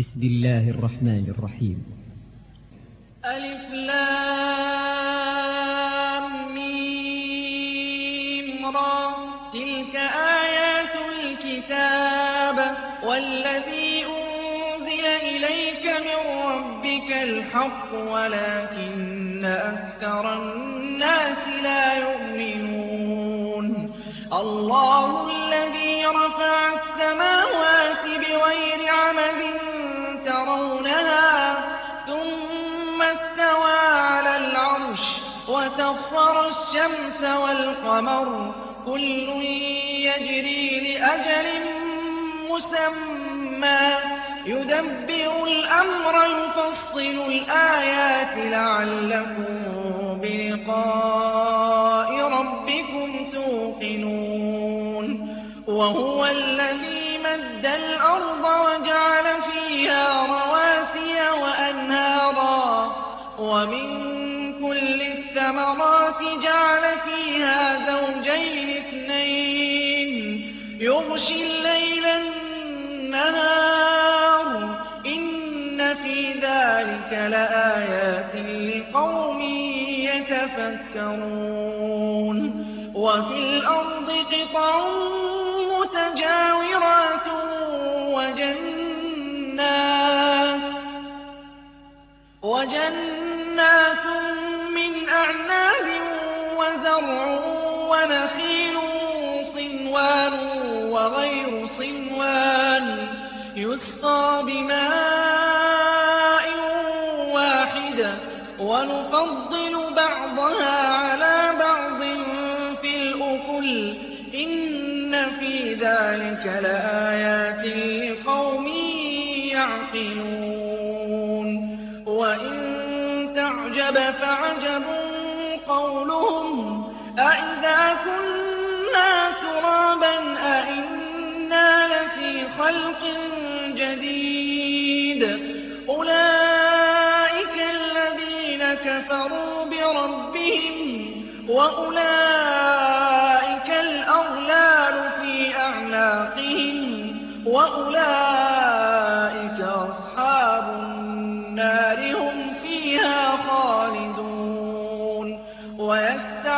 بسم الله الرحمن الرحيم. ألف لام ميم را. تلك آيات الكتاب والذي أنزل إليك من ربك الحق ولكن أكثر الناس لا يؤمنون. الله الذي رفع السماوات بغير عمد ترونها ثم استوى على العرش وسخر الشمس والقمر. كل يجري لأجل مسمى. يدبر الأمر يفصل الآيات لعلكم بلقاء ربكم توقنون. وهو الذي مد الأرض وجعل ومن كل الثمرات جعل فيها زوجين اثنين. يغشي الليل النهار. إن في ذلك لآيات لقوم يتفكرون. وفي الأرض قطع وجنات من أعناب وزرع ونخيل صنوان وغير صنوان يسقى بماء واحد ونفضل بعضها على بعض في الأكل إن في ذلك لآيات فعجب قولهم أئذا كنا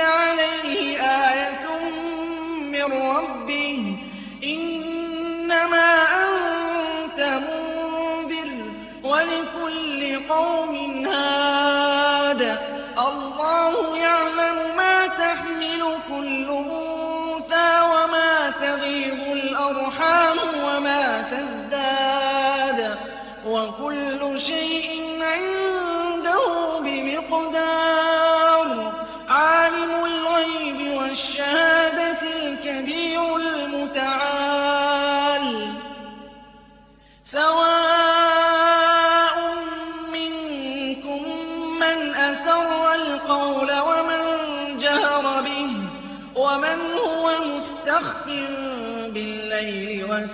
عليه آية من ربه. إنما أنت منذر ولكل قوم هاد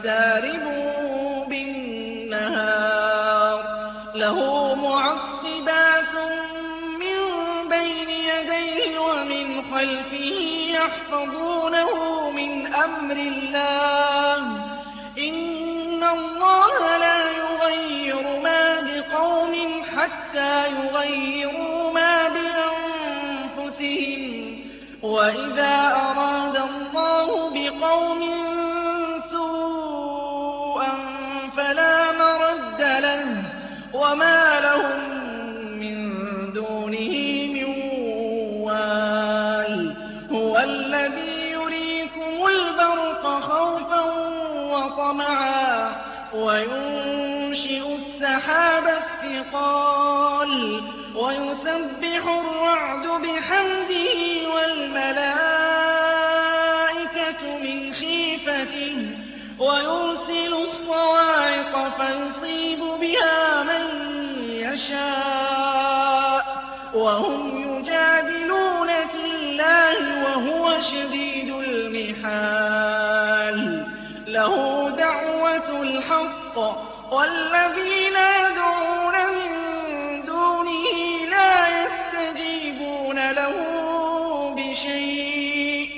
وسارب بالنهار له معقبات من بين يديه ومن خلفه يحفظونه من أمر الله إن الله لا يغير ما بقوم حتى يغيروا ما بأنفسهم وإذا وينشئ السحاب الثقال ويسبح الرعد بحمده والذين يدعون من دونه لا يستجيبون له بشيء.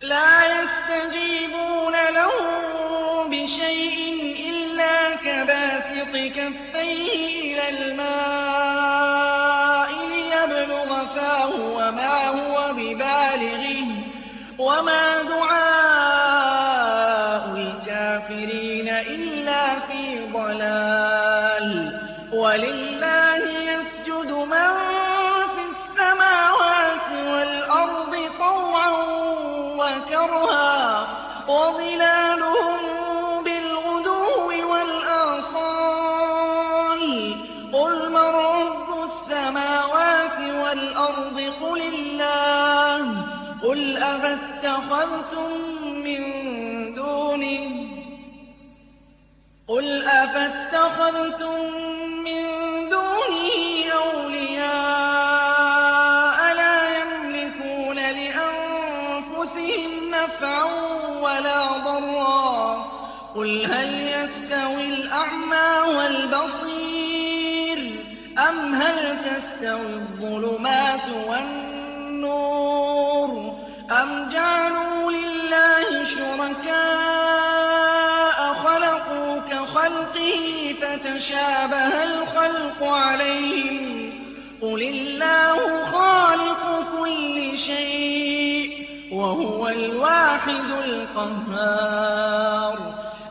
لا يستجيبون له بشيء إلا كباسط كفيه إلى الماء. ولله يسجد من في السماوات والأرض طوعا وكرها وظلالهم بالغدو والآصال. قل من رب السماوات والأرض؟ قل الله. قل أفاتخذتم من دونه؟ قل أفاتخذتم فتشابه الخلق عليهم. قل الله خالق كل شيء وهو الواحد القهار.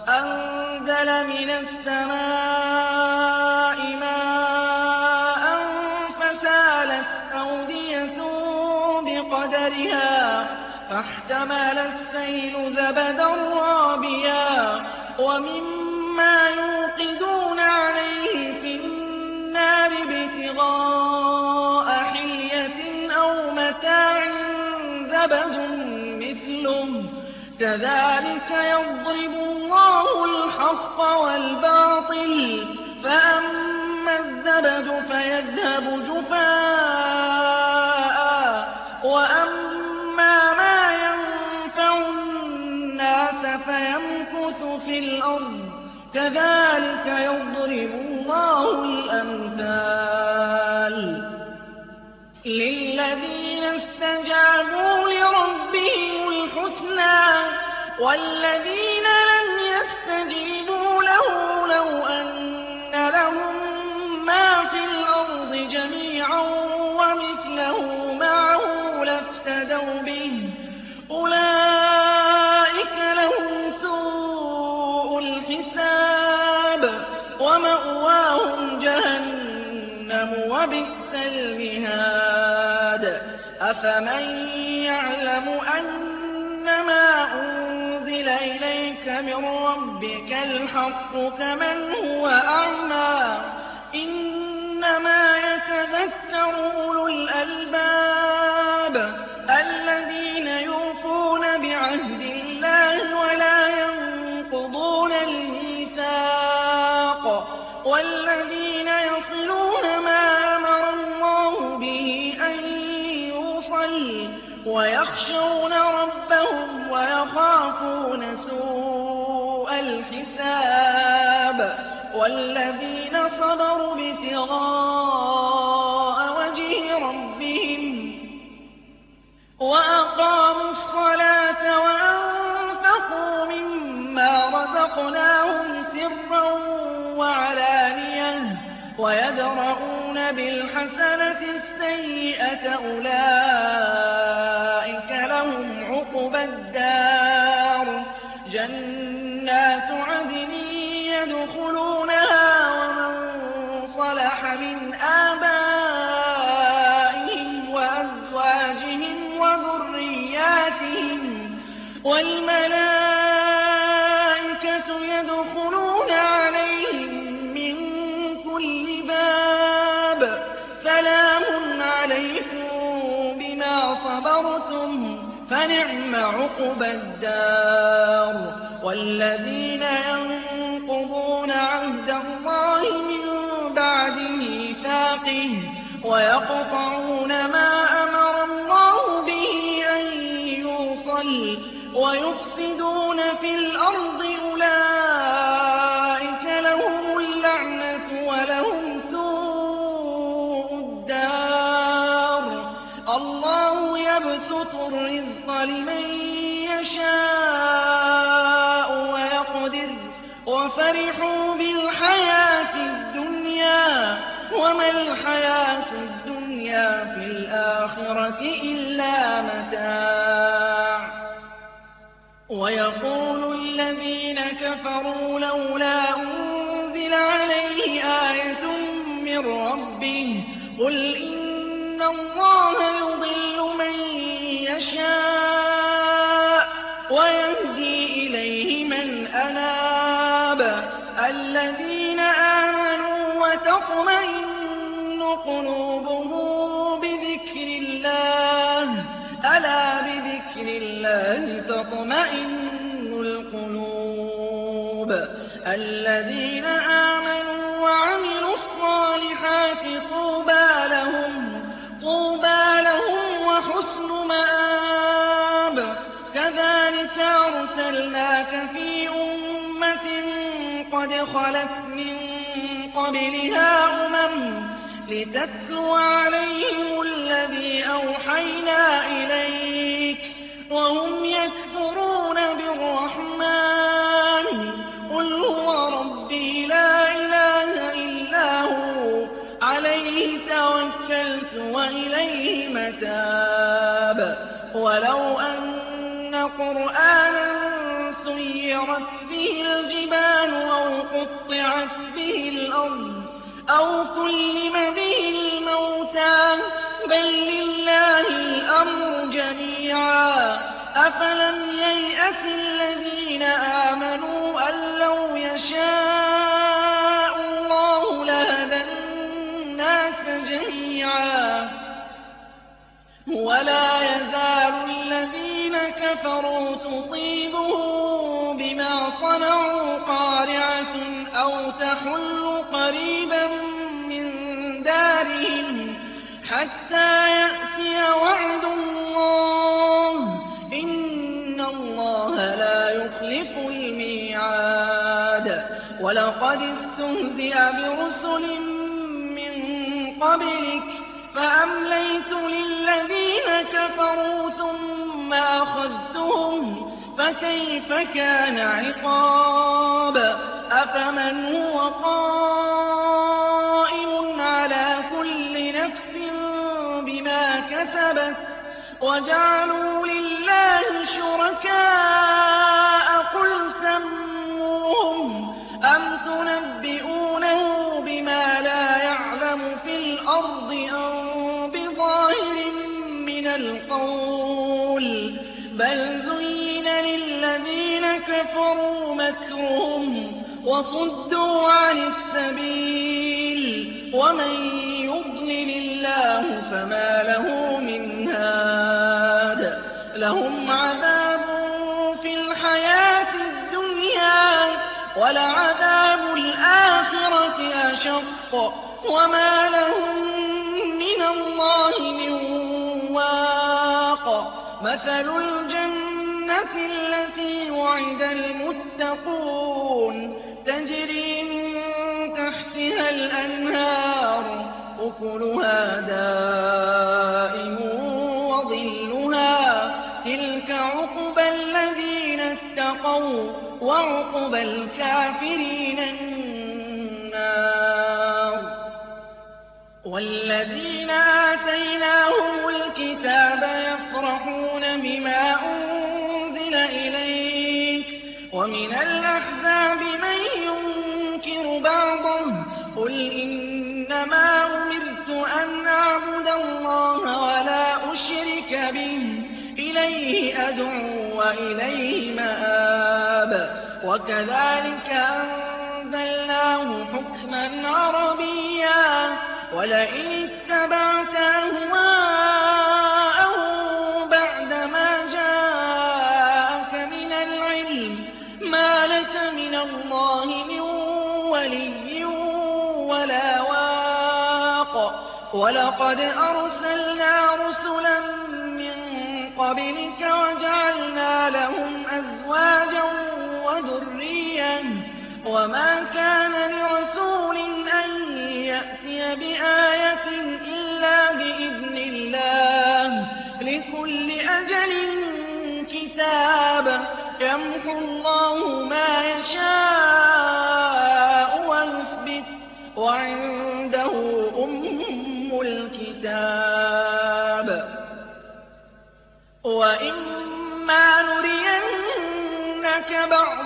أنزل من السماء ماء فسالت أودية بقدرها فاحتمل السيل زبدا رابيا. ومما زبد مثله كذلك يضرب الله الحق والباطل فأما الزبد فيذهب جفاء. وأما ما ينفع الناس فيمكث في الأرض. كذلك للذين استجابوا لربهم الحسنى والذين أفمن يعلم أنما أنزل إليك من ربك الحق كمن هو أعمى إنما يتذكر أولو الألباب الحساب والذين صبروا ابتغاء وجه ربهم وأقاموا الصلاة وأنفقوا مما رزقناهم سرا وعلانية ويدرؤون بالحسنة السيئة أولئك لهم عقبى الدار. جنات عدن يدخلونها ومن صلح من آبائهم وأزواجهم وذرياتهم والملائكة يدخلون عليهم من كل باب سلام عليكم بما صبرتم فنعم عقبى الدار والذين ينقضون عهد الله من بعد ميثاقه ويقطعون وفرحوا بالحياة الدنيا وما الحياة الدنيا في الآخرة إلا متاع. ويقول الذين كفروا لولا أنزل عليه آية من ربه قل إن الله يضل الذين آمنوا وتطمئن قلوبهم بذكر الله. ألا بذكر الله تطمئن القلوب. خلت من قبلها أمم لتتلو عليهم الذي أوحينا إليك وهم يكفرون بالرحمن. قل هو ربي لا إله إلا هو. عليه توكلت وإليه متاب. قطعت به الأرض أو كلم به الموتى بل لله الأمر جميعا. أفلم ييأس الذين آمنوا أن لو يشاء الله لهدى الناس جميعا. ولا يزال الذين كفروا تصيبهم تحل قريبا من دارهم حتى يأتي وعد الله. إن الله لا يخلف الميعاد. ولقد استهزئ برسل من قبلك فأمليت للذين كفروا ثم أخذتهم. فكيف كان عقاب؟ أفمن هو قائم على كل نفس بما كسبت وجعلوا لله شركاء قل سموهم وصدوا عن السبيل ومن يضلل الله فما له من هاد لهم عذاب في الحياة الدنيا ولعذاب الآخرة أشق وما لهم من الله من واق مثل الجنة التي وعد المتقون أكلها دائم وظلها تلك عقبى الذين اتقوا وعقبى الكافرين النار والذين آتيناهم الكتاب يفرحون بما أنزل إليك ومن الأحزاب من ينكر بعضه قل إنما أمرت أن أعبد الله ولا أشرك به. إليه أدعو وإليه مآب. وكذلك أنزلناه حكما عربيا. ولئن اتبعت وَلَقَدْ أَرْسَلْنَا رُسُلًا مِّن قَبْلِكَ وَجَعَلْنَا لَهُمْ أَزْوَاجًا وَذُرِّيَّةً ۚ. وَمَا كَانَ لِرَسُولٍ أَن يَأْتِيَ بِآيَةٍ إِلَّا بِإِذْنِ اللَّهِ ۗ. لِكُلِّ أَجَلٍ كِتَابٌ ۚ. يَمْحُو اللَّهُ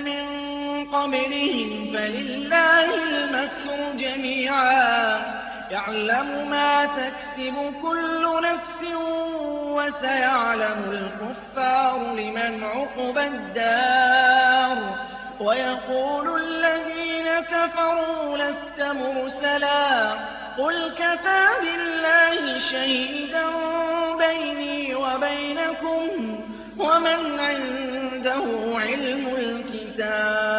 مِن قَبْلِهِمْ فَلِلَّهِ الْمَكْرُ جَمِيعًا ۖ. يَعْلَمُ مَا تَكْسِبُ كُلُّ نَفْسٍ ۗ وَسَيَعْلَمُ الْكُفَّارُ لِمَنْ عُقْبَى الدَّارِ. وَيَقُولُ الَّذِينَ كَفَرُوا لَسْتَ مُرْسَلًا ۚ. قُلْ كَفَىٰ بِاللَّهِ شَهِيدًا بَيْنِي وَبَيْنَكُمْ ۗ وَمَنْ عِندَهُ عِلْمُ بِهَا